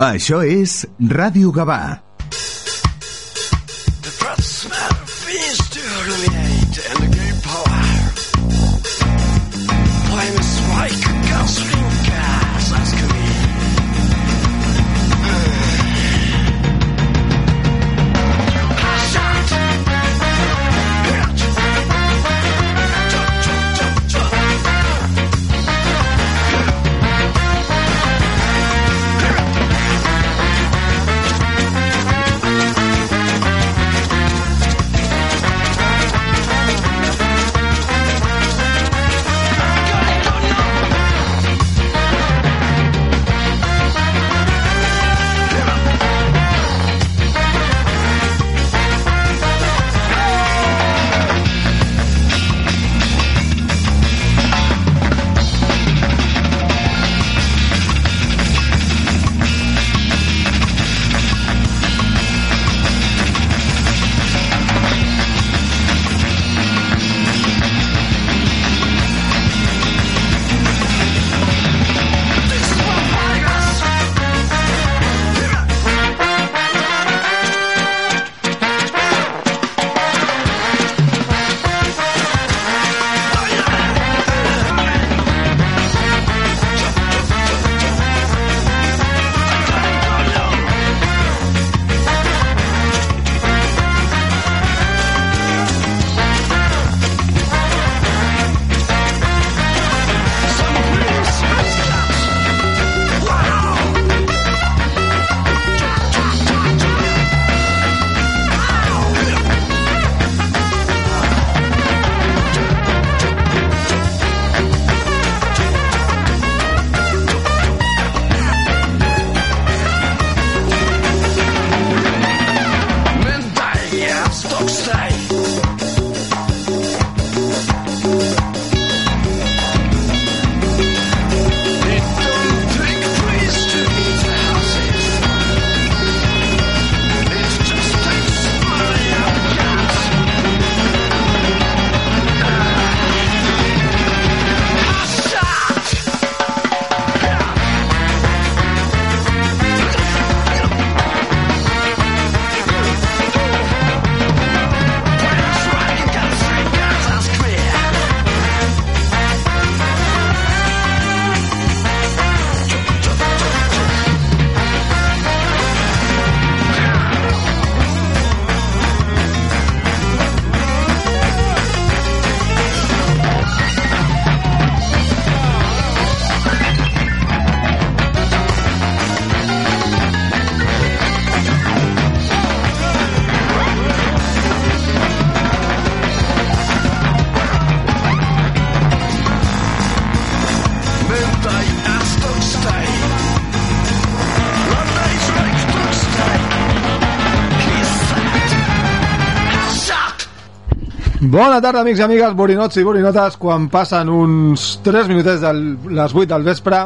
Això és Ràdio Gavà. The Bona tarda, amics i amigues, borinots i borinotes. Quan passen uns 3 minutets de les 8 del vespre,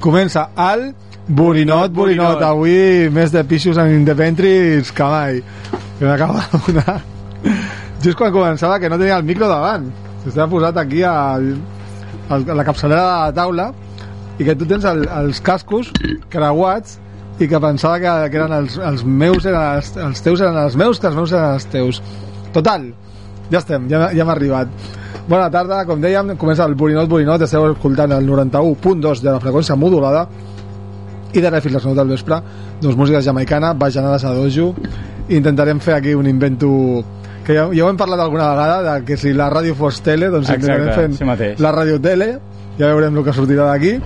comença el Borinot, Borinot. Avui més de pixos en Independris que mai. Que m'acaba de donar. Just quan començava que no tenia el micro davant. Estava posat aquí a, a la capçalera de la taula i que tu tens el, els cascos creuats i que pensava que, que eren els, els meus eren els, els teus eren els meus que els meus eren els teus total, ja estem, ja, ja hem arribat bona tarda, com dèiem comença el Borinot Borinot, esteu escoltant el 91.2 de la freqüència modulada i de refil les 9 del vespre doncs música jamaicana, bajanades a dojo intentarem fer aquí un invento que ja, ja ho hem parlat alguna vegada de que si la ràdio fos tele doncs Exacte, fent sí mateix. la ràdio tele ja veurem el que sortirà d'aquí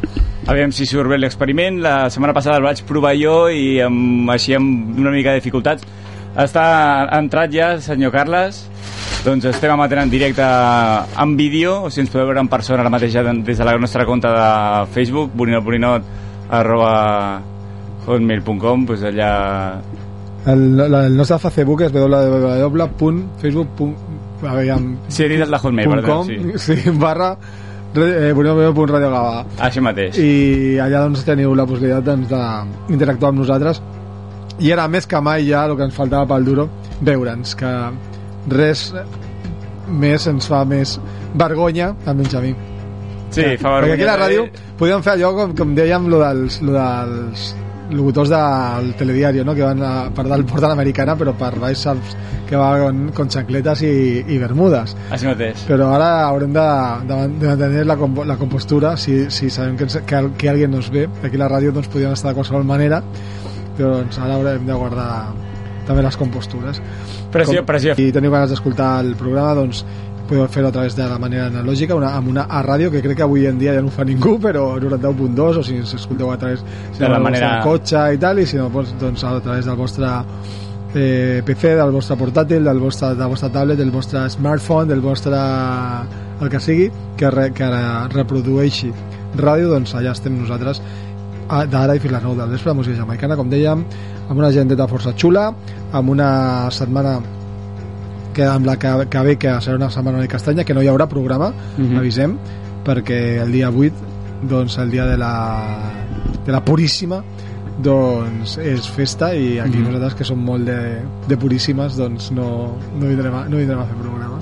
Aviam si surt bé l'experiment. La setmana passada el vaig provar jo i amb, així amb una mica de dificultats. Està entrat ja, senyor Carles. Doncs estem emetent en directe en vídeo, o sigui, ens podeu veure en persona ara mateix des de la nostra compte de Facebook, borinotborinot, arroba hotmail.com, doncs allà... el, la, el nostre Facebook és www.facebook.com Sí, he dit el de Hotmail, perdó, com, sí. sí, barra eh, Així mateix. i allà doncs teniu la possibilitat doncs, d'interactuar amb nosaltres i era més que mai ja el que ens faltava pel duro veure'ns que res més ens fa més vergonya almenys a mi Sí, fa perquè aquí a la vergonya. ràdio podíem fer allò com, com dèiem lo dels, lo dels locutors del telediario, ¿no? que van a, per dalt porten americana, però per baix saps que va con, con xancletes i, i bermudes. Així mateix. Però ara haurem de, de, de mantenir la, la compostura si, si sabem que, ens- que, que alguien nos ve. Aquí a la ràdio doncs, podien estar de qualsevol manera, però doncs, ara haurem de guardar també les compostures. Pressió, pressió. I teniu ganes d'escoltar el programa, doncs podeu fer-ho a través de la manera analògica, una, amb una A ràdio, que crec que avui en dia ja no ho fa ningú, però 91.2, o si ens escolteu a través si De la manera- del cotxe i tal, i si no, doncs, doncs a través del vostre eh, PC, del vostre portàtil, del vostre, de la vostra tablet, del vostre smartphone, del vostre... el que sigui, que, re, que reprodueixi ràdio, doncs allà estem nosaltres d'ara i 9 del vespre, música jamaicana, com dèiem, amb una agendeta força xula, amb una setmana que amb la que, que ve que serà una setmana una mica estranya que no hi haurà programa, Mhm. avisem perquè el dia 8 doncs el dia de la de la Puríssima doncs és festa i aquí Mhm. nosaltres que som molt de, de puríssimes doncs no, no, vindrem a, no vindrem a fer programa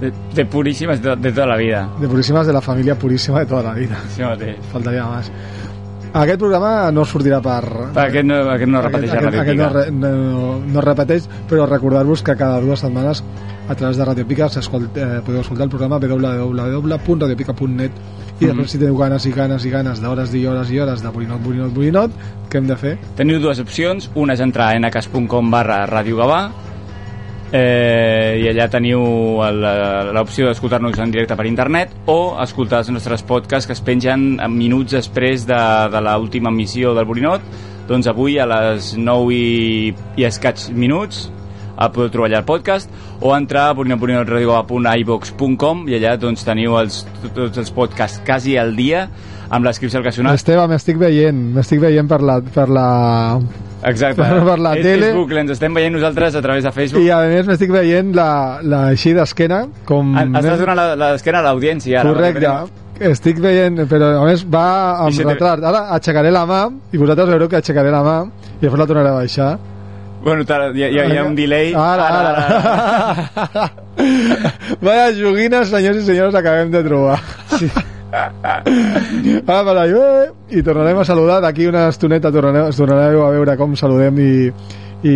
De, de puríssimes de, de tota la vida. de puríssimes de la família puríssima de tota la vida Així mateix. faltaria més aquest programa no sortirà per, aquest no, aquest no repeteix aquest, aquest, aquest, Ràdio aquest no, no, no repeteix però recordar-vos que cada dues setmanes a través de Radio Pica s'escolt- eh, podeu escoltar el programa www.radiopica.net i després si teniu ganes i ganes i ganes d'hores i hores i hores de borinot, borinot, borinot què hem de fer? Teniu dues opcions, una és entrar a nacas.com barra eh, i allà teniu el- l'opció d'escoltar-nos en directe per internet o escoltar els nostres podcasts que es pengen en minuts després de, de l'última emissió del Borinot. Doncs avui a les 9 i, i escaig minuts el podeu trobar allà al podcast o entrar a borinotborinotradiogovà.ivox.com i allà doncs teniu els, tots els podcasts quasi al dia amb les clips seleccionats Esteve, m'estic veient m'estic veient per la, per la... Exacte. Per la és tele. Facebook, ens estem veient nosaltres a través de Facebook. i a més m'estic veient la, la així d'esquena com... Ah, Estàs donant la- l'esquena a l'audiència ara. Correcte. Estic veient, però a més va amb si te- retard. Ara aixecaré la mà i vosaltres veureu que aixecaré la mà i després la tornaré a baixar. Bueno, hi, ha, hi, ha, hi ha un delay. Ara, ara. Vaya joguines, senyors i senyores, acabem de trobar. Sí. Per allà, eh, i tornarem a saludar d'aquí una estoneta tornareu, tornareu a veure com saludem i, i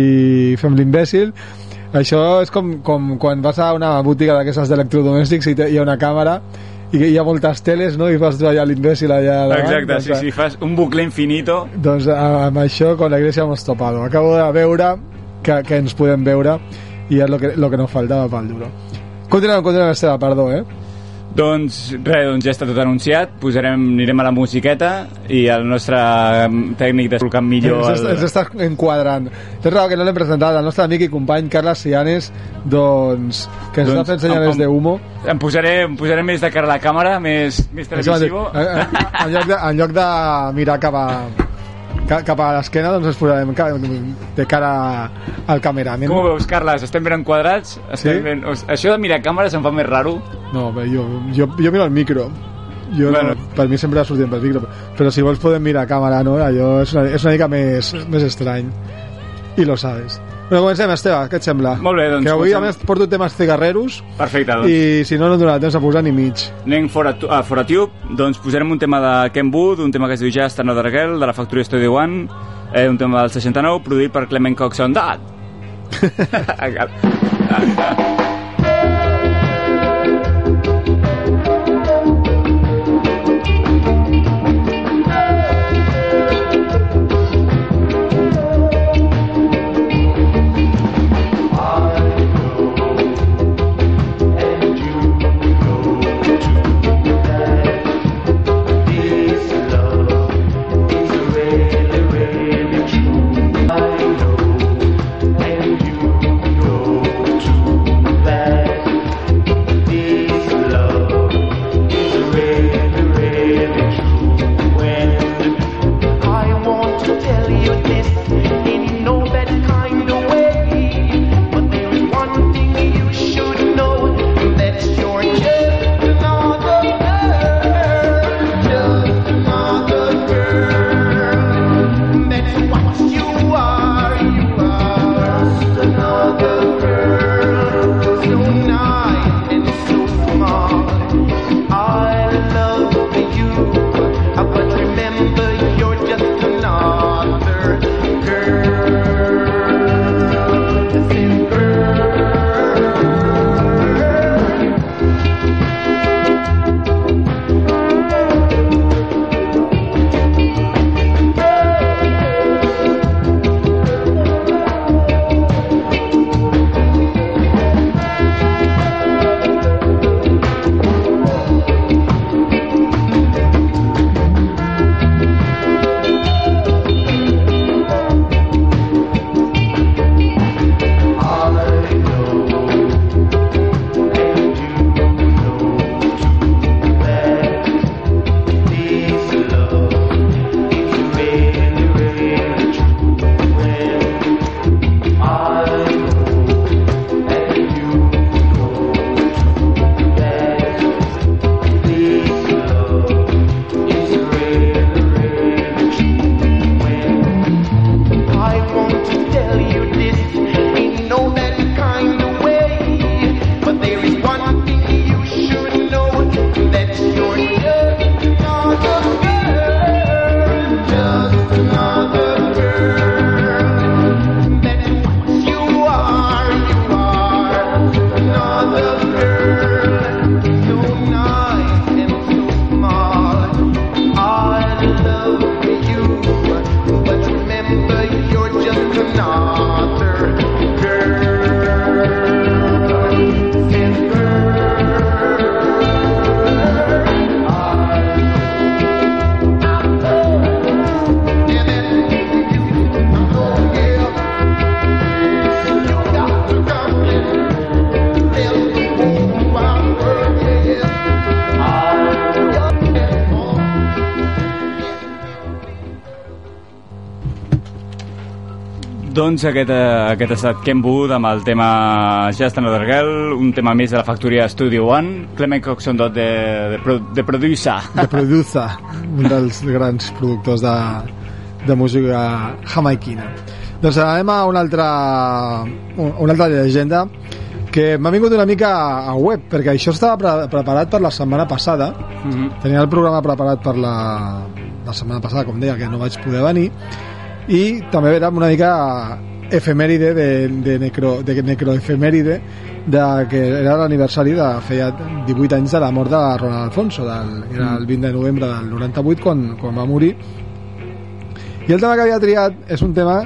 fem l'imbècil això és com, com quan vas a una botiga d'aquestes d'electrodomèstics i té- hi ha una càmera i hi ha moltes teles no? i tu allà l'imbècil allà davant, Exacte, doncs, sí, sí, fas un bucle infinito. doncs amb això con la iglesia hemos topado acabo de veure que, que ens podem veure i és lo que, lo que nos faltava pel duro continuem, continuem Esteve, perdó eh? Doncs res, doncs ja està tot anunciat. Posarem, anirem a la musiqueta i el nostre mm, tècnic descolcant millor... ens, El... ens està enquadrant és raó que no l'hem presentat el nostre amic i company Carles Cianes doncs que ens Doncs, està fent senyales de humo Em posaré, em posaré més de cara a la càmera, més, més televisivo. en, en, en, lloc de, en lloc de mirar cap a cap a l'esquena doncs ens posarem de cara al cameraman Com ho veus, Carles? Estem ben enquadrats? Estem Sí? ben... Això de mirar càmeres em fa més raro. no, bé, jo, jo, jo miro el micro jo Bueno. no, per mi sempre ha sortit pel micro però si vols podem mirar a càmera no? allò és una, és una mica més, més estrany i lo sabes bueno, comencem Esteve, què et sembla? Molt bé, doncs que avui a comencem. més porto temes cigarreros Perfecte, doncs. i si no no donarà temps a posar ni mig Anem fora, a fora Tube, doncs posarem un tema de Ken Wood, un tema que es diu Just Another Girl, de la Factory Studio One, eh, un tema del 69, produït per Clement Cox on That. Doncs aquest, eh, aquest ha estat Ken Wood amb el tema Just Another Girl, un tema més de la factoria Studio One, Clement Coxon Dot de, de, pro, de producer. de Produza, un dels grans productors de, de música jamaiquina. Doncs anem a una altra, una altra llegenda que m'ha vingut una mica a web, perquè això estava pre preparat per la setmana passada, Mm -hmm. tenia el programa preparat per la, la setmana passada, com deia, que no vaig poder venir, i també era una mica efemèride de, de, necro, de necroefemèride de, que era l'aniversari de feia 18 anys de la mort de Ronald Alfonso del, era el 20 de novembre del 98 quan, quan va morir. I el tema que havia triat és un tema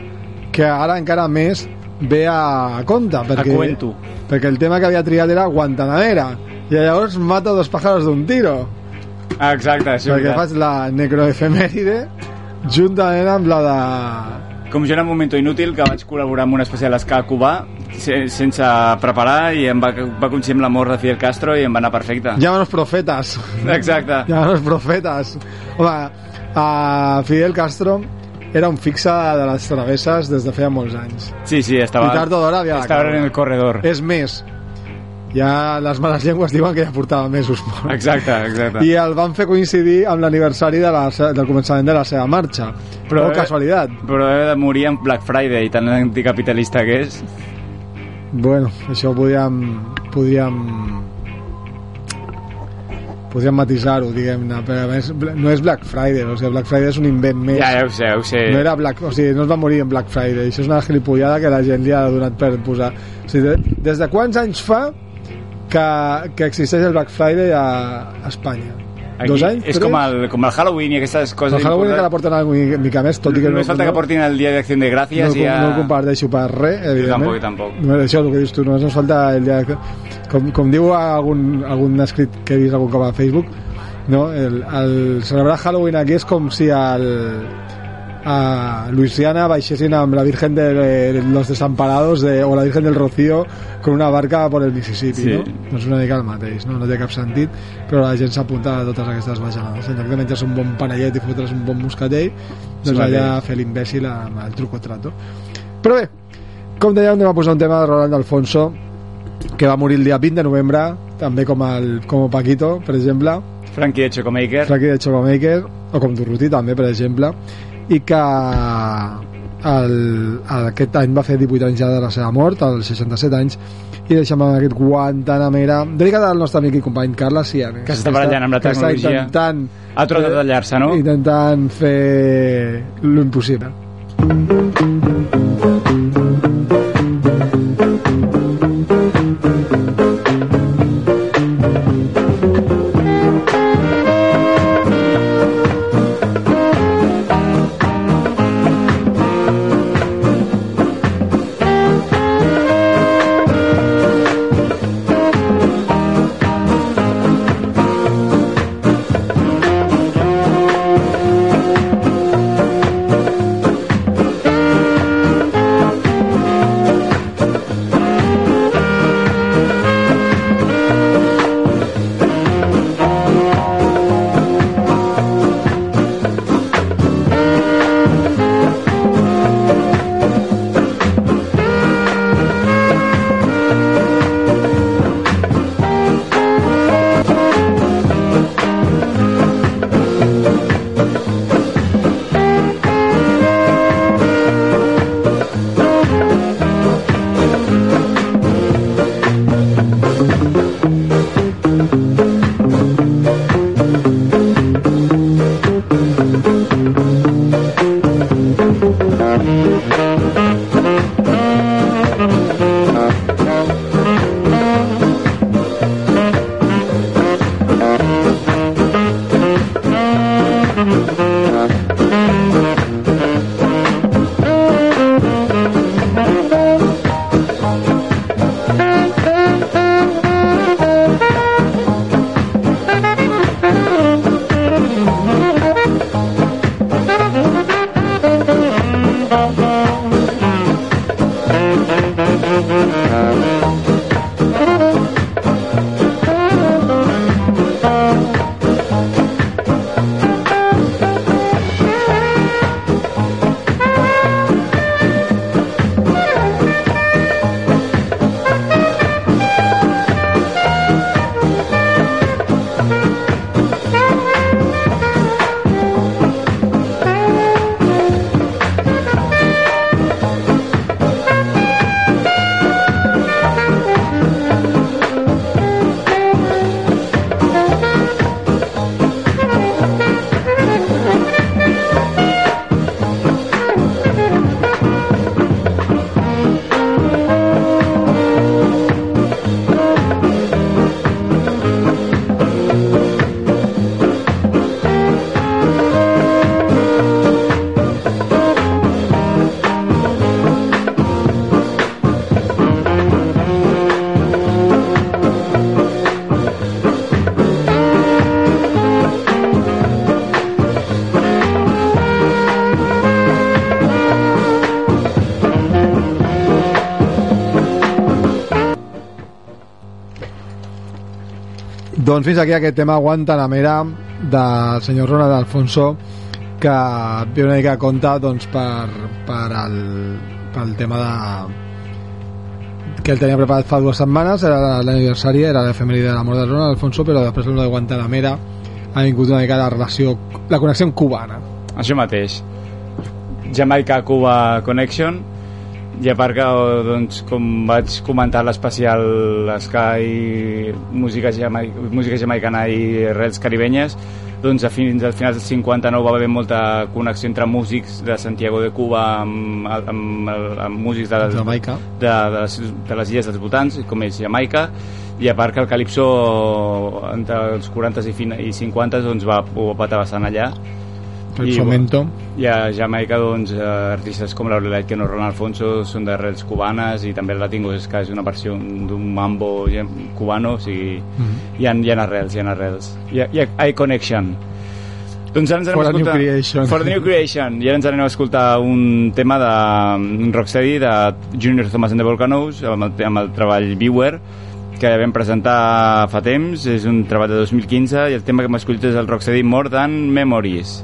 que ara encara més ve a compte perquè, cuento. perquè el tema que havia triat era Guantanamera i llavors mata dos pájaros d'un tiro. Exacte, és perquè faig la necroefemèride juntament amb la de Com jo era un moment inútil que vaig col·laborar amb una espècie de l'escà cubà se- sense preparar i em va, va coincidir amb la mort de Fidel Castro i em va anar perfecte. Llámanos profetas Exacte. Llámanos profetas home, a Fidel Castro era un fixe de les travesses des de feia molts anys Sí, sí, estava, I tard o d'hora havia estava en el corredor. és més ja les males llengües diuen que ja portava mesos mort Exacte, exacte. i el van fer coincidir amb l'aniversari de la, del començament de la seva marxa però oh, casualitat Però he de morir en Black Friday, tan anticapitalista que és. bueno, això podríem podríem podríem matisar-ho diguem-ne, però a més no és Black Friday, o sigui, Black Friday és un invent més Ja, ja ho sé, ja ho sé. no era Black, o sigui, no es va morir en Black Friday això és una gilipollada que la gent li ha donat per posar o sigui, de- des de quants anys fa que, que existeix el Black Friday a, a Espanya? Aquí Dos anys? És tres? com el, com el Halloween i aquestes coses el Halloween encara importants. porten alguna mica més, tot i que Només falta que portin el dia d'Acció de no, Gràcies no, i ja... no el comparteixo per res, evidentment. tampoc, tampoc. No, això és el que dius tu, només ens falta el dia... Com, com diu algun, algun escrit que he vist algun cop a Facebook, no? el, el celebrar Halloween aquí és com si el, a Luisiana baixessin amb la Virgen de los Desamparados de, o la Virgen del Rocío con una barca por el Mississippi, Sí. no? És una mica el mateix, no? No té cap sentit, però la gent s'apunta a totes aquestes bajanades. En lloc de menjar un bon panellet i fotre's un bon moscatell, doncs Sí, allà fer l'imbècil amb el truco trato. Però bé, com dèiem, anem a posar un tema de Roland Alfonso, que va morir el dia 20 de novembre, també com el com Paquito, per exemple, Frankie de Chocomaker. Frankie de Chocomaker, o com Durruti també, per exemple, i que el, aquest any va fer 18 anys ja de la seva mort, als 67 anys, i deixem amb aquest Guantanamera, dedicat al nostre amic i company Carles Cianes. Que s'està barallant amb la que està tecnologia. intentant, Ha tornat a tallar-se, no? intentant fer l'impossible. Doncs fins aquí aquest tema Guantanamera del senyor Ronald Alfonso que ve una mica a compte doncs, per, per el, pel tema de que el tenia preparat fa dues setmanes era l'aniversari, era l'efemèride de la mort de Ronald Alfonso però després el de Guantanamera ha vingut una mica la relació la connexió cubana Això mateix. Jamaica-Cuba Connection i a part que, doncs, com vaig comentar l'especial Sky música, jamai música jamaicana i rels caribenyes doncs a fins al final del 59 va haver molta connexió entre músics de Santiago de Cuba amb, amb, amb, amb músics de, Jamaica. de, de, les, de les illes dels voltants, com és Jamaica, i a part que el Calipso entre els 40 i, fin- i 50 doncs, va, ho va patar bastant allà. El I, fomento I a Jamaica, doncs, eh, artistes com l'Aurelait que no Ron Alfonso són d'arrels cubanes i també el Latingo és que és una versió d'un mambo cubano, o sigui, Mhm. hi, ha, hi ha arrels, hi ha arrels. Hi ha, hi ha I Connection. Doncs ara ens anem For a the New escoltar... Creation. For the New Creation. I ara ens anem a escoltar un tema de Rocksteady, de Junior Thomas and the Volcanoes, amb el, amb el treball Viewer, que vam presentar fa temps, és un treball de 2015, i el tema que hem escollit és el Rocksteady More Than Memories.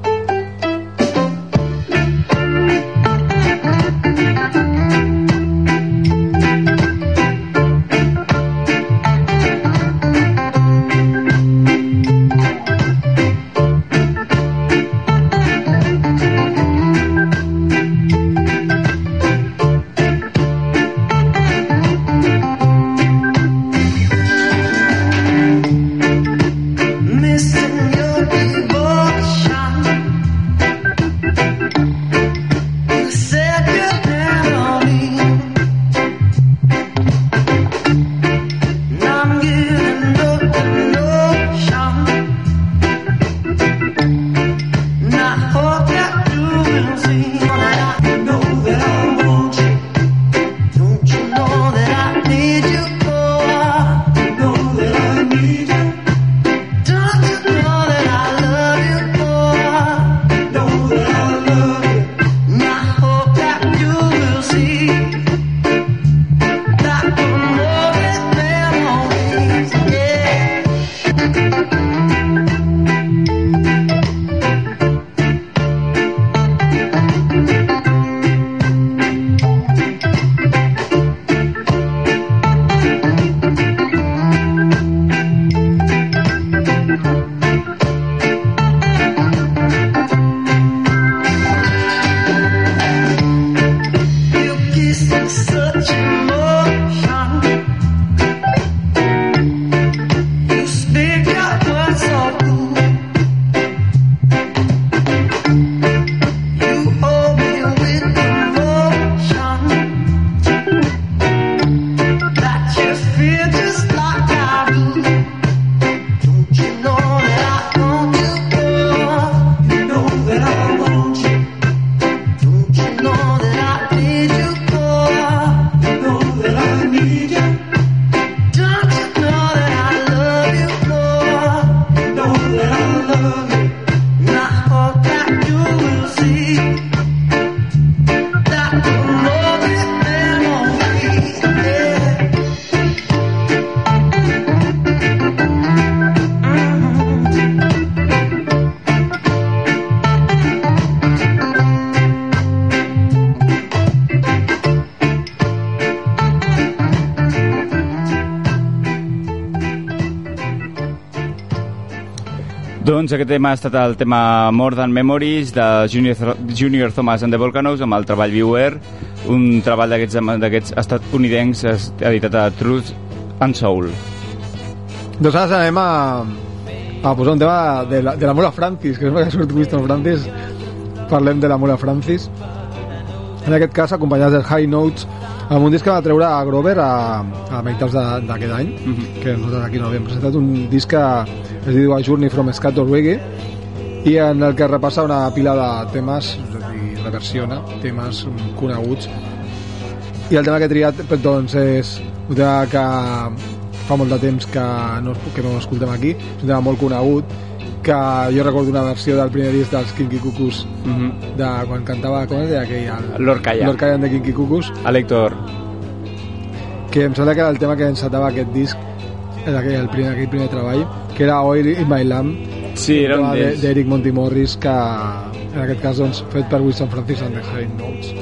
Doncs aquest tema ha estat el tema More Than Memories de Junior, Junior Thomas and the Volcanoes amb el treball Viewer, un treball d'aquests estatunidencs es- editat a Truth and Soul. Doncs ara anem a, a posar un tema de la, de la Mola Francis, que és que sortit Winston Francis. Parlem de la Mola Francis. En aquest cas, acompanyats dels High Notes, amb un disc que va treure a Grover a, a meitats de- d'aquest any, que nosaltres aquí no havíem presentat, un disc que es diu A Journey from Scat to Reggae, i en el que repassa una pila de temes i reversiona temes coneguts. I el tema que he triat doncs, és un tema que fa molt de temps que no, que no escoltem aquí és un tema molt conegut que jo recordo una versió del primer disc dels Kinky Cucus Mhm. de quan cantava com es deia aquell el. Lord Calla de Kinky Cucus A l'Héctor. que em sembla que era el tema que encetava aquest disc en aquell, el primer, aquell primer treball, que era Oil in My Lamb, Sí, era un d'Eric Montimorris, que en aquest cas doncs, fet per Wilson Francis and the High Notes.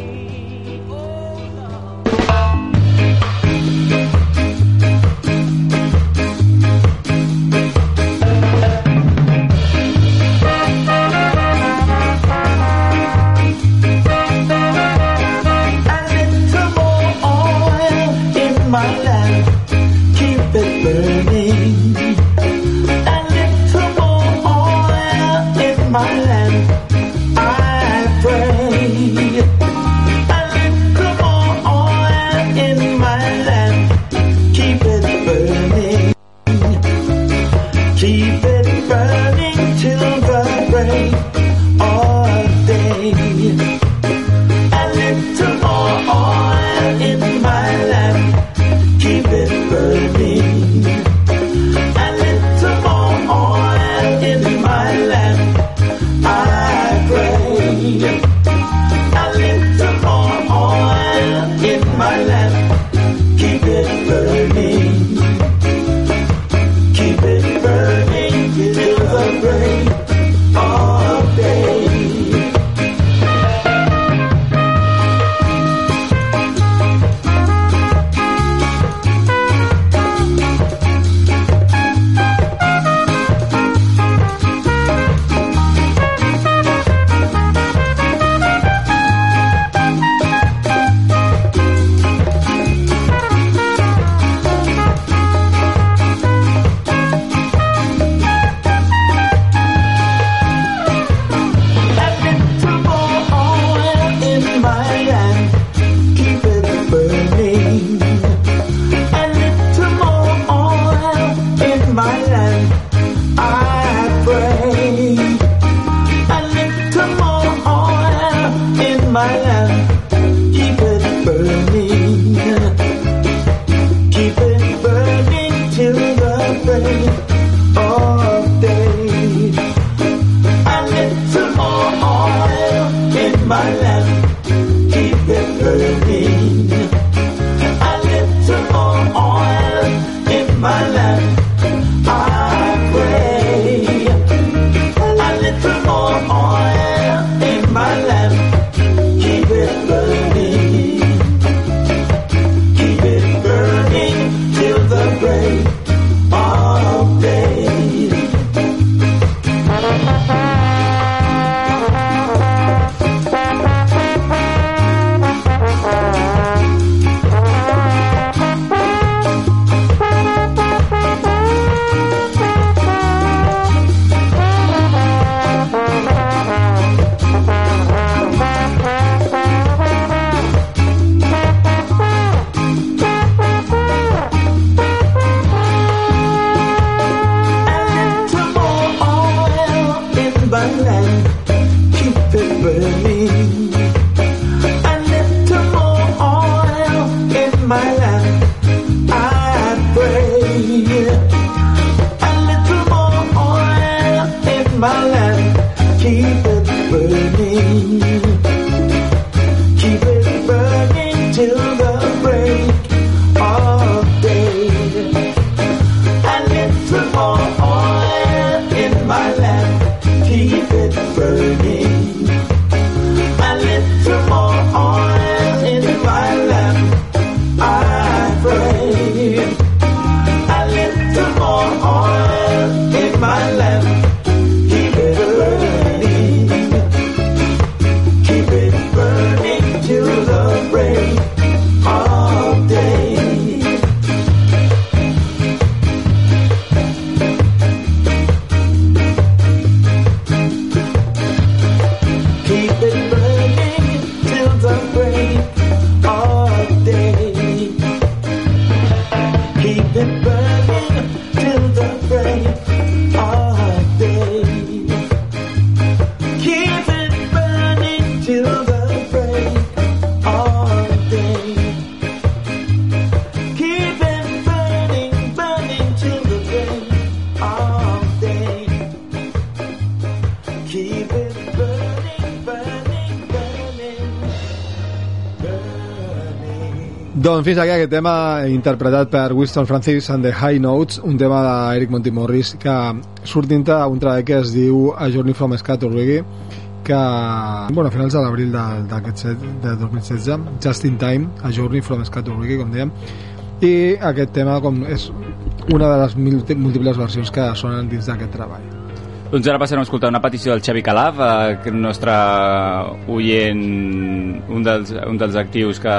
Doncs fins aquí aquest tema interpretat per Winston Francis and the High Notes, un tema d'Eric Montimorris que surt dintre un treball que es diu A Journey from Scatterwiggy que, bueno, a finals de l'abril d'aquest de 2016, Just in Time, A Journey from Scatterwiggy, com dèiem, i aquest tema com és una de les múltiples versions que sonen dins d'aquest treball. Doncs ara passarem a escoltar una petició del Xavi Calaf, eh, el nostre oient, un dels, un dels actius que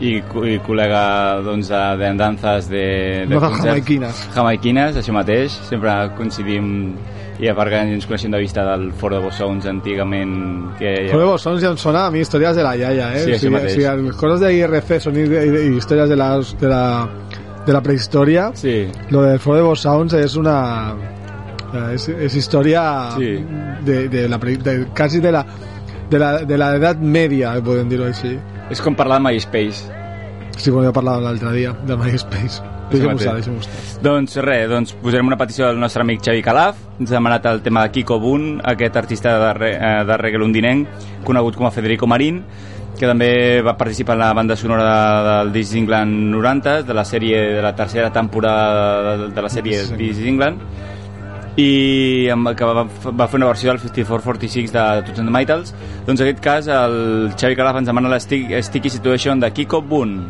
i, i col·lega doncs, de, de danzas de, de No, de jamaiquines. Jamaiquines, això mateix. Sempre coincidim i a part que ens coneixem de vista del Foro de Bossons antigament que hi ha- Joder, vos sons ja em sona a mi històries de la iaia, eh? Sí, o sigui, mateix. o sigui, les coses de IRC són històries de la, de la, de la prehistòria. Sí, Lo del Foro de Boss Sounds és una... eh, És, és història Sí. de, de la, de, quasi de la de la, de l'edat mèdia, eh, podem dir-ho així. És com parlar de MySpace. Sí, com ja parlàvem l'altre dia, de MySpace. Mateix. estar, deixa'm estar. Doncs res, doncs posarem una petició del nostre amic Xavi Calaf, ens ha demanat el tema de Kiko Bun, aquest artista de, re, eh, de reggae londinenc, conegut com a Federico Marín, que també va participar en la banda sonora del This is England 90, de la sèrie de la tercera temporada de, de la sèrie Sí. This is England, i amb, que va, va fer una versió del 5446 de Tots and the Mitals. Doncs en aquest cas el Xavi Calaf ens demana la Stick, Sticky Situation de Kiko Boon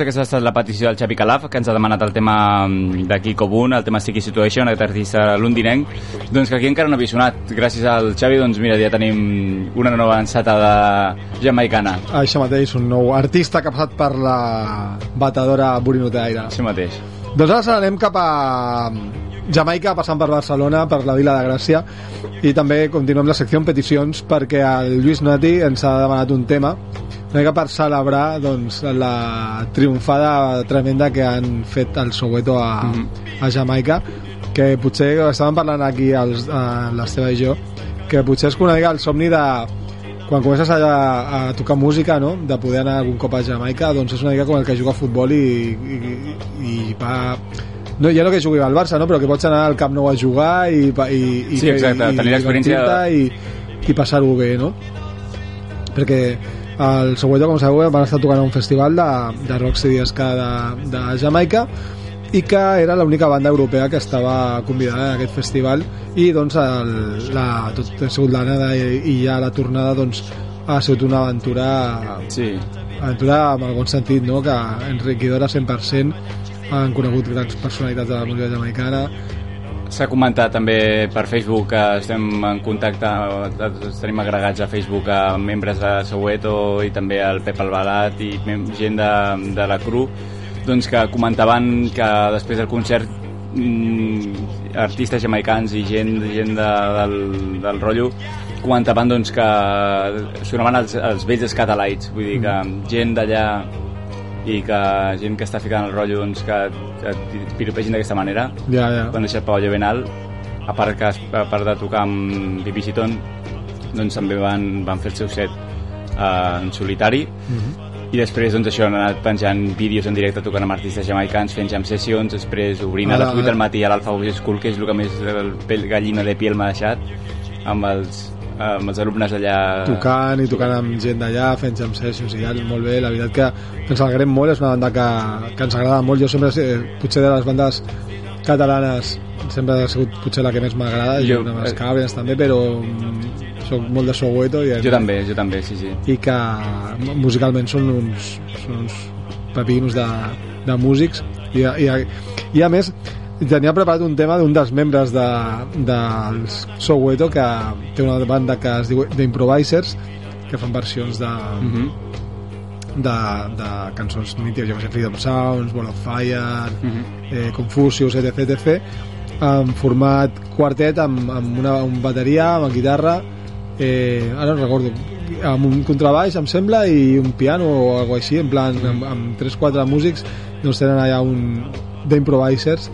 Doncs aquesta ha estat la petició del Xavi Calaf, que ens ha demanat el tema mm, de Kiko Boon, el tema Sticky Situation, aquest artista londinenc, doncs que aquí encara no havia sonat. Gràcies al Xavi, doncs mira, ja tenim una nova encetada jamaicana. Això mateix, un nou artista que ha passat per la batedora burinoteaire. Això mateix. Doncs ara anem cap a Jamaica, passant per Barcelona, per la Vila de Gràcia, i també continuem la secció peticions perquè el Lluís Nati ens ha demanat un tema una mica per celebrar doncs, la triomfada tremenda que han fet el Soweto a, mm -hmm. a Jamaica que potser estàvem parlant aquí els, a l'Esteve i jo que potser és una mica el somni de quan comences a, a tocar música no? de poder anar algun cop a Jamaica doncs és una mica com el que juga a futbol i, i, i va no, ja no que jugui al Barça, no? però que pots anar al Camp Nou a jugar i, i, i, Sí, exacte, i, tenir l'experiència- divertir-te i, i passar-ho bé no? perquè el Soweto, com sabeu, van estar tocant a un festival de, de Rocksteady Ska de, de Jamaica i que era l'única banda europea que estava convidada a aquest festival i doncs el, la, tot ha sigut l'anada i, i ja la tornada doncs ha sigut una aventura Sí, aventura amb algun sentit no? que enriquidora 100% han conegut grans personalitats de la música jamaicana S'ha comentat també per Facebook que estem en contacte, tenim agregats a Facebook a membres de Soweto i també al Pep Albalat i gent de, de la CRU. Doncs que comentaven que després del concert mm, artistes jamaicans i gent, gent de, del, del rotllo comentaven doncs, que sonaven els, els vells escatalaits vull dir que gent d'allà i que gent que està ficant el rotllo doncs, que et piropegin d'aquesta manera ja, ja. van deixar el pavelló ben alt a part, que, a part de tocar amb Bibi Citon doncs també van, van fer el seu set eh, en solitari i després doncs això han anat penjant vídeos en directe tocant amb artistes jamaicans fent jam sessions, després obrint a Ara, les 8 ara. del matí a l'Alfa School que és el que més el pell gallina de piel m'ha deixat amb els, amb els alumnes allà. Tocant i tocant amb gent d'allà, fent jam sessions i tal, molt bé, la veritat que, ens alegrem molt, és una banda que, que ens agrada molt, jo sempre, eh, potser de les bandes catalanes sempre ha sigut potser la que més m'agrada, Jo, amb els eh, Cabrians també, però mm, soc molt de Soweto i, jo també, jo també, sí, sí. I que musicalment són uns, són uns pepinos de, de músics. I, i, i a més tenia preparat un tema d'un dels membres de, dels Soweto que té una banda que es diu The Improvisers que fan versions de, mm -hmm. de, de cançons mítiques, jo que sé, Freedom Sounds, Ball of Fire, Mhm. eh, Confucius, etc, etc, en format quartet amb, amb una un bateria, amb guitarra, eh, ara no recordo, amb un contrabaix, em sembla, i un piano o alguna així, en plan, amb, amb 3-4 músics, doncs tenen allà un d'improvisers,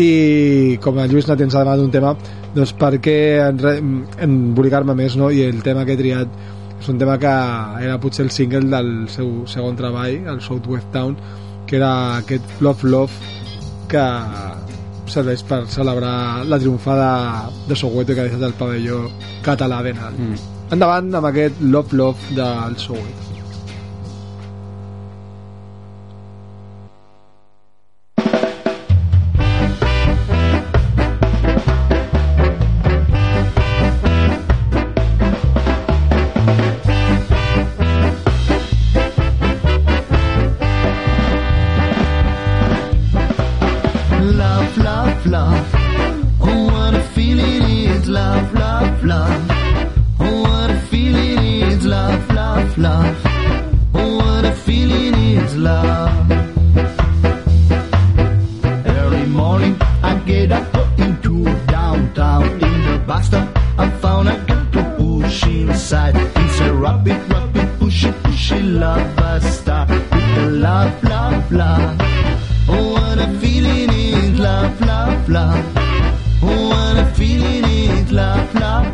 i com el Lluís Nati ens ha demanat un tema doncs perquè en, embolicar-me més no? i el tema que he triat és un tema que era potser el single del seu segon treball, el Southwest Town que era aquest Love Love que serveix per celebrar la triomfada de Soweto que ha deixat el pavelló català alt. Mm. Endavant amb aquest Love Love del Soweto.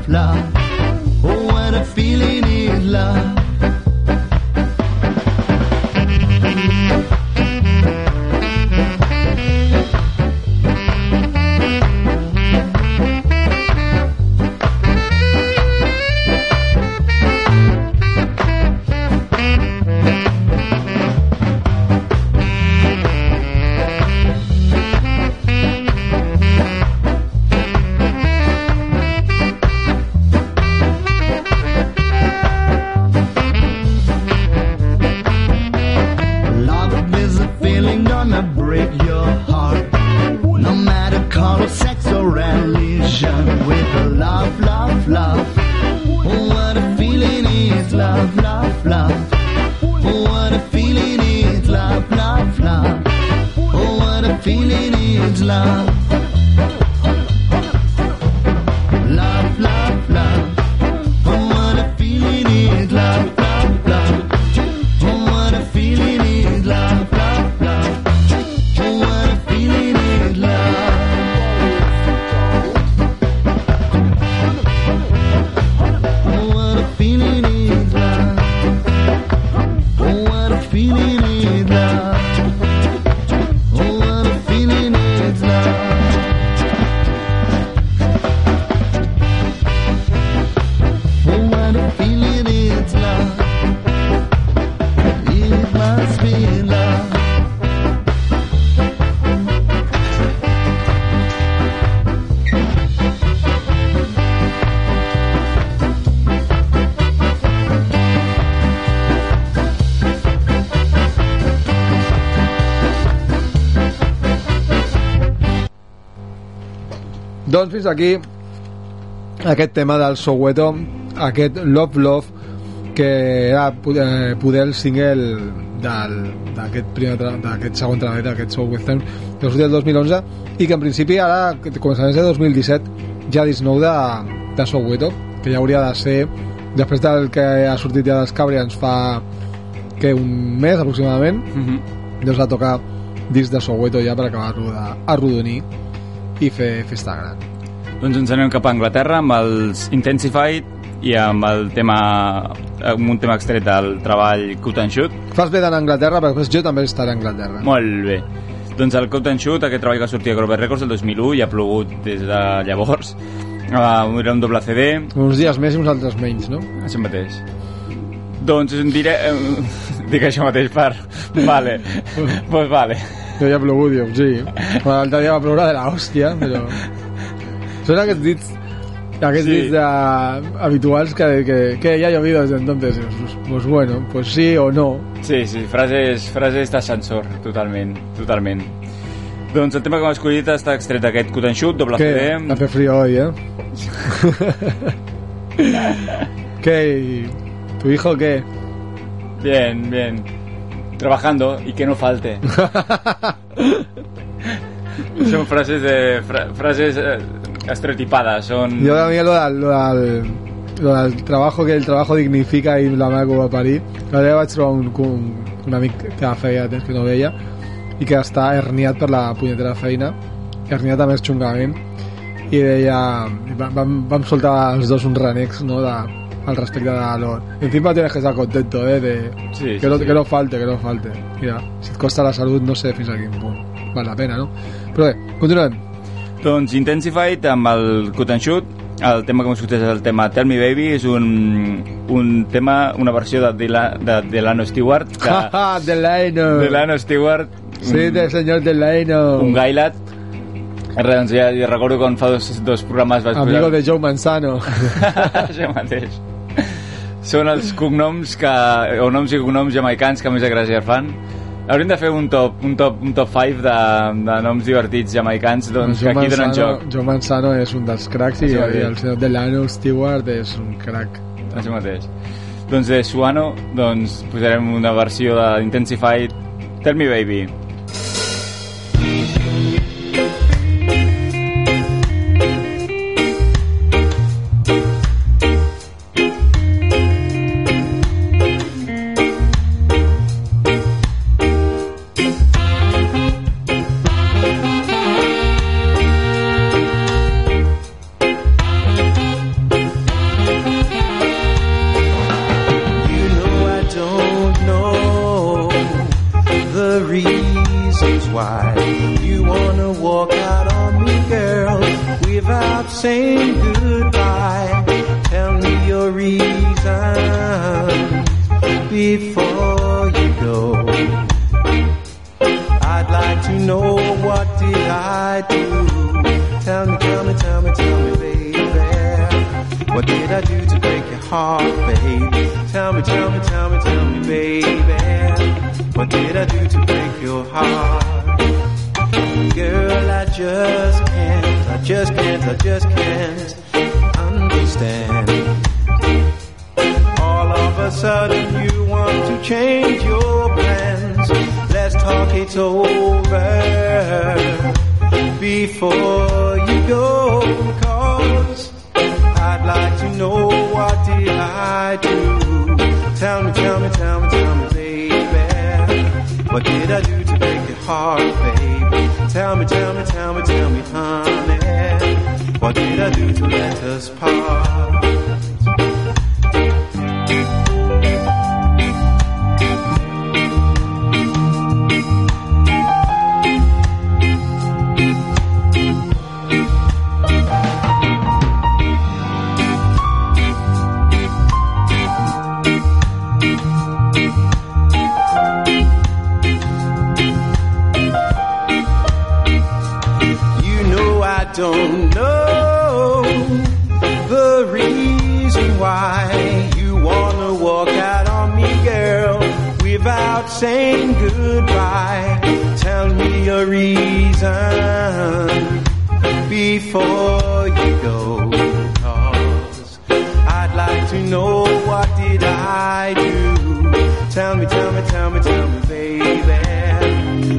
Love, Doncs fins aquí aquest tema del Soweto, aquest Love Love, que era eh, poder el single d'aquest d'aquest segon treball d'aquest Soul Western que va sortir el 2011 i que en principi ara començaments de 2017 ja disc nou de, de Soweto que ja hauria de ser després del que ha sortit ja dels Cabrians fa que un mes aproximadament Mhm. doncs va tocar disc de Soweto ja per acabar-lo d'arrodonir i fer festa gran Doncs ens anem cap a Anglaterra amb els Intensified i amb el tema amb un tema extret del treball Cut and Shoot. Fas bé d'anar a Anglaterra, perquè jo també estaré a Anglaterra. Molt bé. Doncs el Cut and Shoot, aquest treball que sortia a Grover Records el 2001 i ha plogut des de llavors. Uh, era un doble CD, Uns dies més i uns altres menys, no? això mateix. Doncs diré... Eh, dic això mateix per... Vale. pues vale. Jo ja ha plogut, dius, sí. Bueno, L'altre dia va ploure de l'hòstia, però... Són aquests dits aquests Sí. dits de, habituals que, que, que ya ha llovido desde entonces. Pues, pues bueno, pues sí o no. Sí, sí, frases, frases d'ascensor, totalment, totalment. Doncs el tema que hem escollit està extret d'aquest Shoot, doble Que CD. hace frío hoy, ¿eh? ¿Qué? ¿Y ¿Tu hijo qué? Bien, bien. Trabajando y que no falte. Son frases de fra- frases eh, estereotipadas, son Yo también lo, del- lo, del, lo del trabajo que el trabajo dignifica i la meva que ho va parir. L'altre dia vaig trobar un, un, un amic que feia temps que no veia i que està herniat per la punyetera feina, herniat a més xungament, i deia... i va- Vam, vam soltar els dos uns renecs, no?, de, al respecte de lo... Encima tienes que estar contento, eh, de... Sí, que, sí, no, sí. que no falte, que no falte. Mira, si et costa la salut, no sé fins a quin punt val la pena, no? Però bé, continuem. Doncs Intensified amb el Cut and Shoot el tema que hem escoltat és el tema Tell Me Baby és un, un tema, una versió de, Dila, de Delano Stewart que, Jaja, Delano. Delano Stewart Sí, de señor Delano. un gailat doncs ja, ja recordo quan fa dos, dos programes vaig Amigo de Joe Manzano. Això mateix. Són els cognoms que, o noms i cognoms jamaicans que més gràcia fan. Hauríem de fer un top, un top, un top 5 de, de noms divertits jamaicans doncs, que aquí donen joc. Joe Manzano és un dels cracs i, i el senyor Delano Stewart és un crac. Això mateix. Doncs de Suano doncs, posarem una versió d'Intensified Tell Me Baby. Did I do to break your heart? Girl, I just can't, I just can't, I just can't understand. All of a sudden you want to change your plans. Let's talk it over. before you go, cause I'd like to know what did I do. Tell me, tell me, tell me, tell me. What did I do to break your heart, baby? Tell me, tell me, tell me, tell me, honey. What did I do to let us part?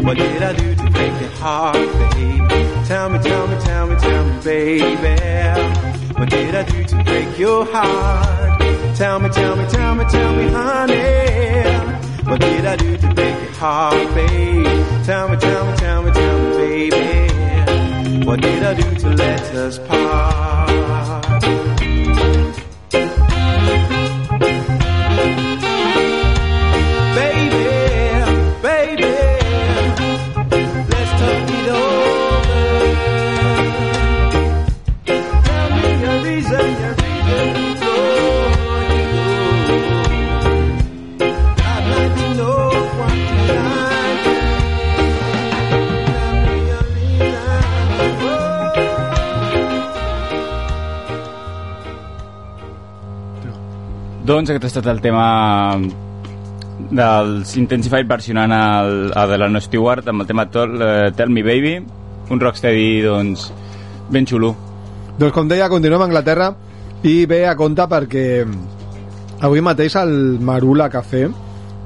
What did I do to break your heart, baby? Tell me, tell me, tell me, tell me, baby. What did I do to break your heart? Tell me, tell me, tell me, tell me, honey. What did I do to break your heart, baby? Tell me, tell me, tell me, tell me, baby. What did I do to let us part? Reason. Doncs aquest ha estat el tema dels Intensified versionant el, el de l'Anno Stewart amb el tema Tell, eh, Tell Me Baby un rocksteady doncs ben xulo Doncs com deia, continuem a Anglaterra i ve a compte perquè avui mateix al Marula Café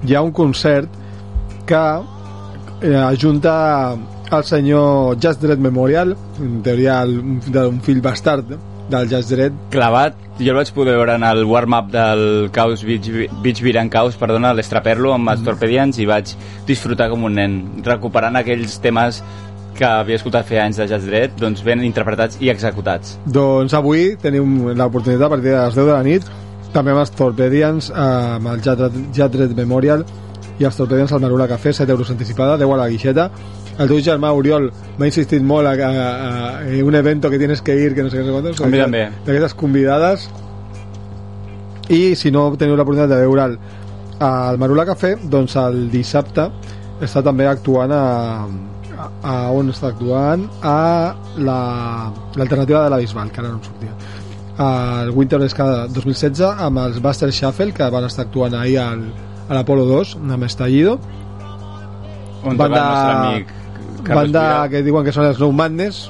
hi ha un concert que eh, ajunta el senyor Jazz Dread Memorial, en teoria el- d'un fill bastard del Jazz Dread, clavat, jo el vaig poder veure en el warm-up del Chaos Beach, Beach Beer and Chaos, perdona, l'Estraperlo amb els Torpedians i vaig disfrutar com un nen recuperant aquells temes que havia escoltat fer anys de Jazz Dread doncs ben interpretats i executats. Doncs avui tenim l'oportunitat a partir de les 10 de la nit també amb els Torpedians amb el Jadred Memorial i els Torpedians al Marula Café 7 euros anticipada, 10 a la guixeta el teu germà Oriol m'ha insistit molt a, a, a, a un evento que tienes que ir que no sé què no sé quantos, d'aquestes convidades i si no teniu l'oportunitat de veure'l al Marula Café doncs el dissabte està també actuant a, a, a on està actuant? A la- l'alternativa de la Bisbal que ara no em sortia. Al Winter Escada 2016 amb els Buster Shuffle que van estar actuant ahir al, a l'Apolo 2 amb Estallido. On toca el nostre amic Carlos banda Pira. que diuen que són els No Madness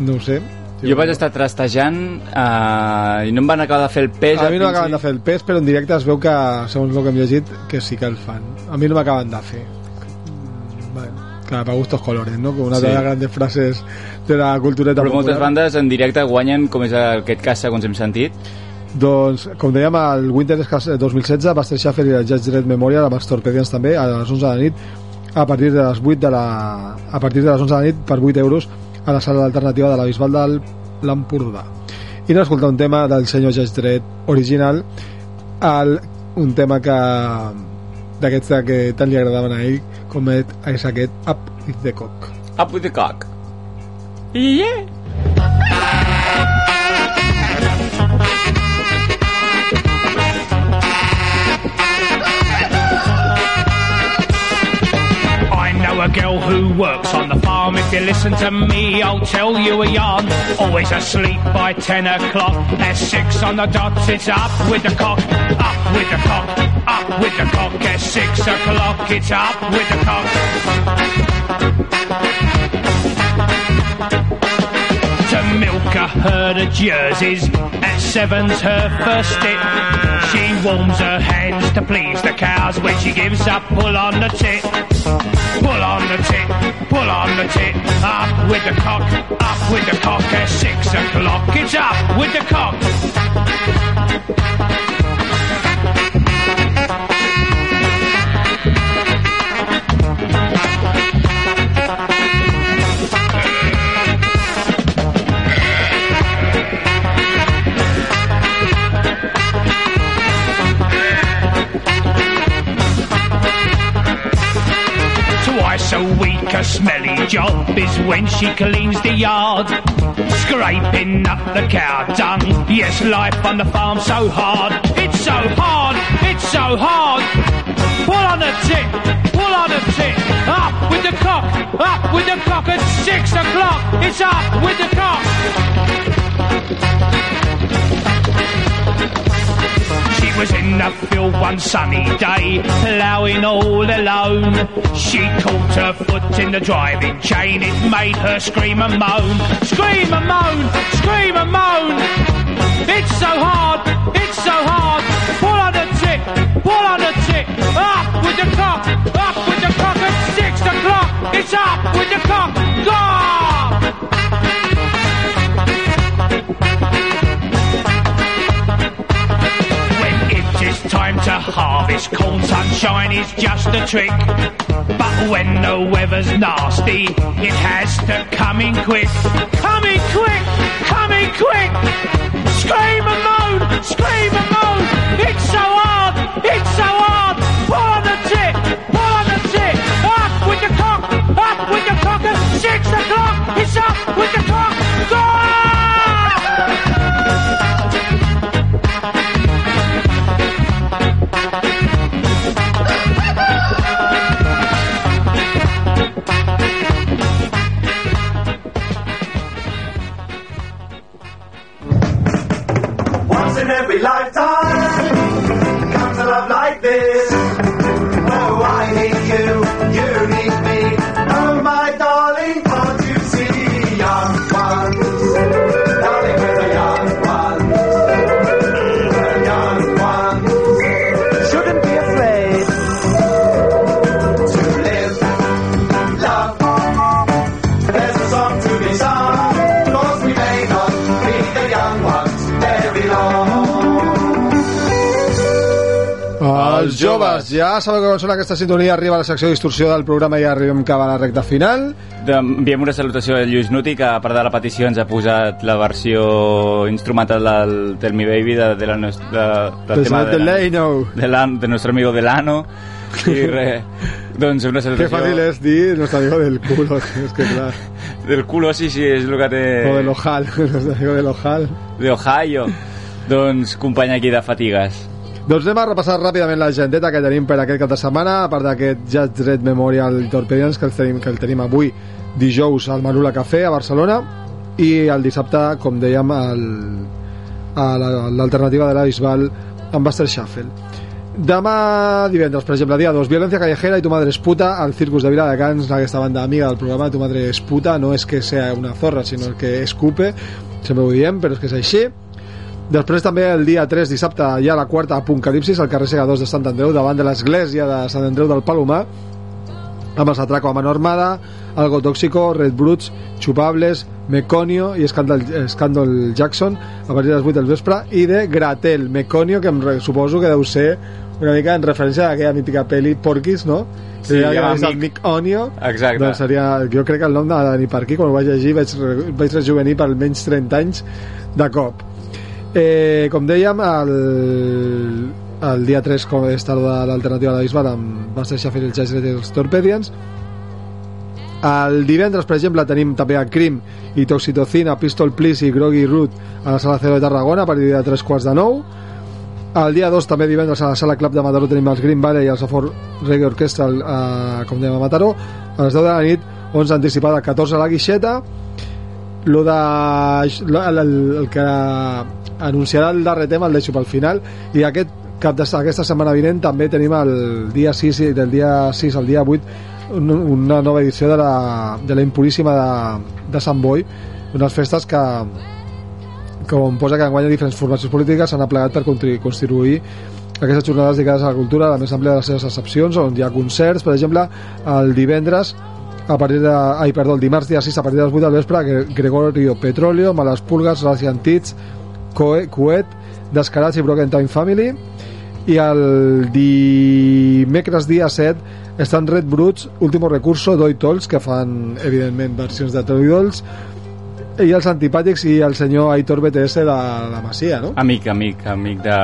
no ho sé jo vaig estar trastejant eh, i no em van acabar de fer el pes a mi no m'acaben de fer el pes però en directe es veu que segons el que hem llegit que sí que el fan a mi no m'acaben de fer Mm, bueno, clar, para gustos colores ¿no? com una Sí. de les grandes frases de la cultureta però moltes popular. bandes en directe guanyen com és aquest cas segons hem sentit Doncs, com dèiem, el Winter Escas 2016 Buster Shuffle i el Judge Dredd Memorial amb els Torpedians també a les 11 de la nit a partir de les 8 de la a partir de les 11 de la nit per 8 euros a la sala alternativa de la Bisbal del l'Empordà. I anem a escoltar un tema del senyor Judge Dredd original el, un tema que d'aquests que tant li agradaven a ell com és aquest Up with the Cock. Up with the cock. Yeah who works on the farm. If you listen to me, I'll tell you a yarn. Always asleep by ten o'clock. At six on the dot, it's up with the cock, up with the cock, up with the cock. At six o'clock, it's up with the cock. A herd of jerseys. At seven's her first step. She warms her hands to please the cows when she gives up pull on the tit. Pull on the tit, pull on the tit. Up with the cock, up with the cock at six o'clock. It's up with the cock. A smelly job is when she cleans the yard. Scraping up the cow dung. Yes, life on the farm so hard. It's so hard, it's so hard. Pull on the tit, pull on the tit. Up with the cock, up with the cock at six o'clock. It's up with the cock. She was in the field one sunny day, ploughing all alone. She caught her foot in the driving chain, it made her scream and moan. Scream and moan, scream and moan. It's so hard, it's so hard. Pull on the tick, pull on the tick. Up with the cock, up with the cock at six o'clock. It's up with the cock. Go! Time to harvest corn, sunshine is just a trick. But when the weather's nasty, it has to come in quick. Come in quick, come in quick. Scream and moan, scream and moan. It's so hard, it's so hard. Pull on the tit, pull on the tit. Up with the cock, up with the cock at six o'clock. It's up with lifetime ja sabeu que quan sona aquesta sintonia arriba a la secció de distorsió del programa i ja arribem cap a la recta final. De- Enviem una salutació a Lluís Nuti, que a part de la petició ens ha posat la versió instrumental del Tell Me Baby de, de la nostra, de, del tema de, la, de, la, de nuestro amigo Delano. I res, doncs una salutació... fácil es dir nuestro amigo del culo, es que claro. Del culo, sí, sí, és el que té... O del ojal, nuestro amigo del ojal. De Ohio. doncs company aquí de fatigues. Doncs anem a repassar ràpidament l'agendeta que tenim per aquest cap de setmana, a part d'aquest Jazz Red Memorial Torpedians que el tenim, que el tenim avui dijous al Marula Café a Barcelona i el dissabte, com dèiem, el, a la- l'alternativa de la Bisbal amb Buster Shuffle. Demà divendres, per exemple, dia 2, Violencia Callejera i Tu Madre es Puta al Circus de Viladecans, aquesta banda amiga del programa Tu Madre es Puta, no és que sea una zorra, sinó que escupe, sempre ho diem, però és que és així. Després també el dia 3, dissabte, hi ha la quarta Apocalipsis al carrer Segadors de Sant Andreu davant de l'església de Sant Andreu del Palomar amb els Atraco a mano armada, Algo Tóxico, Red Brutes, Chupables, Meconio i Scandal, Scandal Jackson a partir de les 8 del vespre i de Gratel, Meconio, que em suposo que deu ser una mica en referència a aquella mítica pel·li Porquis, no? Sí, Seria ja, el Mic. Mic Onio. Exacte. Doncs seria, jo crec que el nom de venir per aquí, quan ho vaig llegir, vaig, vaig rejuvenir per almenys 30 anys de cop. Eh, com dèiem, el, el dia 3 com és tarda l'alternativa de Bisbal amb Master Sheffield, el Jazz i els Torpedians. El divendres, per exemple, tenim també a Crim i Toxitocina, Pistol Please i Groggy Root a la sala 0 de Tarragona a partir de 3 quarts de 9 el dia 2 també divendres a la sala Club de Mataró tenim els Green Valley i el Safor Reggae Orchestra eh, com dèiem a Mataró. A les 10 de la nit 11 anticipada 14 a la Guixeta lo de, lo- el, el, que anunciarà el darrer tema el deixo pel final i aquest cap de, aquesta setmana vinent també tenim el dia 6 i del dia 6 al dia 8 un- una nova edició de la, de la Impuríssima de, de Sant Boi unes festes que com posa que enguany diferents formacions polítiques s'han aplegat per constituir aquestes jornades dedicades a la cultura a la més àmplia de les seves excepcions on hi ha concerts, per exemple el divendres a partir de... Ai, perdó, el dimarts dia 6 a partir de les 8 del vespre Gre- Gregorio Petróleo, Males Pulgas, Russian Tits, Coe- Coet, Descarats i Broken Time Family. I el dimecres dia 7 estan Red Bruts, Último Recurso, Doi Tolls, que fan, evidentment, versions de Toy Dolls, i els antipàtics i el senyor Aitor BTS de la Masia, no? Amic, amic, amic de...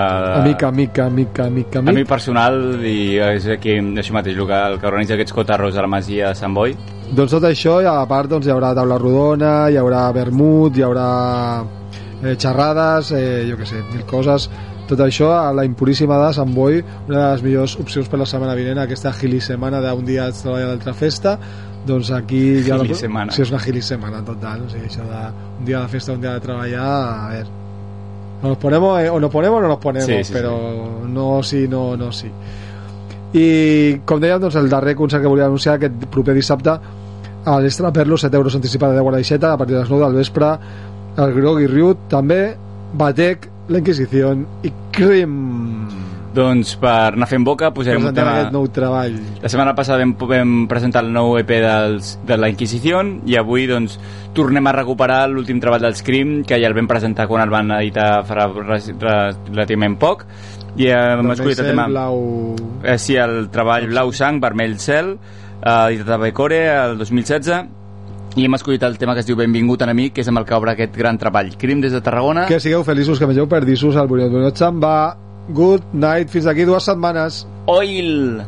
Amic, amic, amic, amic, amic. Amic personal i és aquí, això mateix, el que, el que organitza aquests cotarros a la Masia de Sant Boi. Doncs tot això, i a part doncs, hi haurà taula rodona, hi haurà vermut, hi haurà eh, xerrades, eh, jo què sé, mil coses. Tot això a la Impuríssima de Sant Boi, una de les millors opcions per la setmana vinent, aquesta gilisemana d'un dia a l'altra festa, doncs aquí... ha la- Gilisemana. Sí, és una gilisemana total, o sigui, això de un dia de festa, un dia de treballar, a ver... Nos ponemos, eh, o nos ponemos o no nos ponemos, Sí, sí, però no sí, no, no sí. I com dèiem, doncs, el darrer concert que volia anunciar aquest proper dissabte a l'Extra Perlo, 7 euros anticipada de Guadaixeta a partir de les 9 del vespre el Grog i Riut també Batec, La Inquisició i Crim Doncs per anar fent boca posarem un presentem tema... aquest nou treball. La setmana passada vam, vam presentar el nou EP dels, de la Inquisició i avui doncs, tornem a recuperar l'últim treball dels Crim que ja el vam presentar quan el van editar farà relativament poc. I hem escollit el tema blau... eh, sí, el treball Blau Sang, Vermell Cel eh, editat a Becore el 2016 i hem escollit el tema que es diu Benvingut enemic que és amb el que obre aquest gran treball. Crim des de Tarragona. Que sigueu feliços, que mengeu perdissos al Borinot Borinot se'n va Good night, fins d'aquí dues setmanes Oil!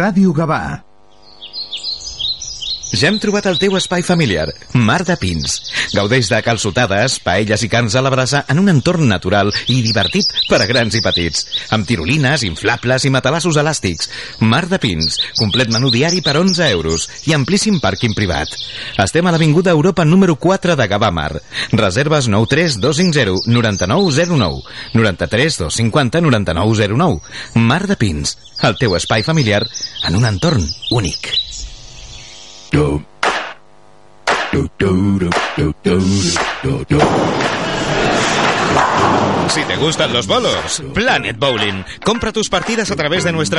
És Ràdio Gavà. Ja hem trobat el teu espai familiar, Mar de Pins. Gaudeix de calçotades, paelles i cans a la brasa en un entorn natural i divertit per a grans i petits. Amb tirolines, inflables i matalassos elàstics. Mar de Pins, complet menú diari per 11 euros i amplíssim pàrquing privat. Estem a l'Avinguda Europa número 4 de Gavà Mar. Reserves 93 250 9909 93 250 9909 Mar de Pins, el teu espai familiar en un entorn únic. Si te gustan los bolos, Planet Bowling. Compra tus partidas a través de nuestra web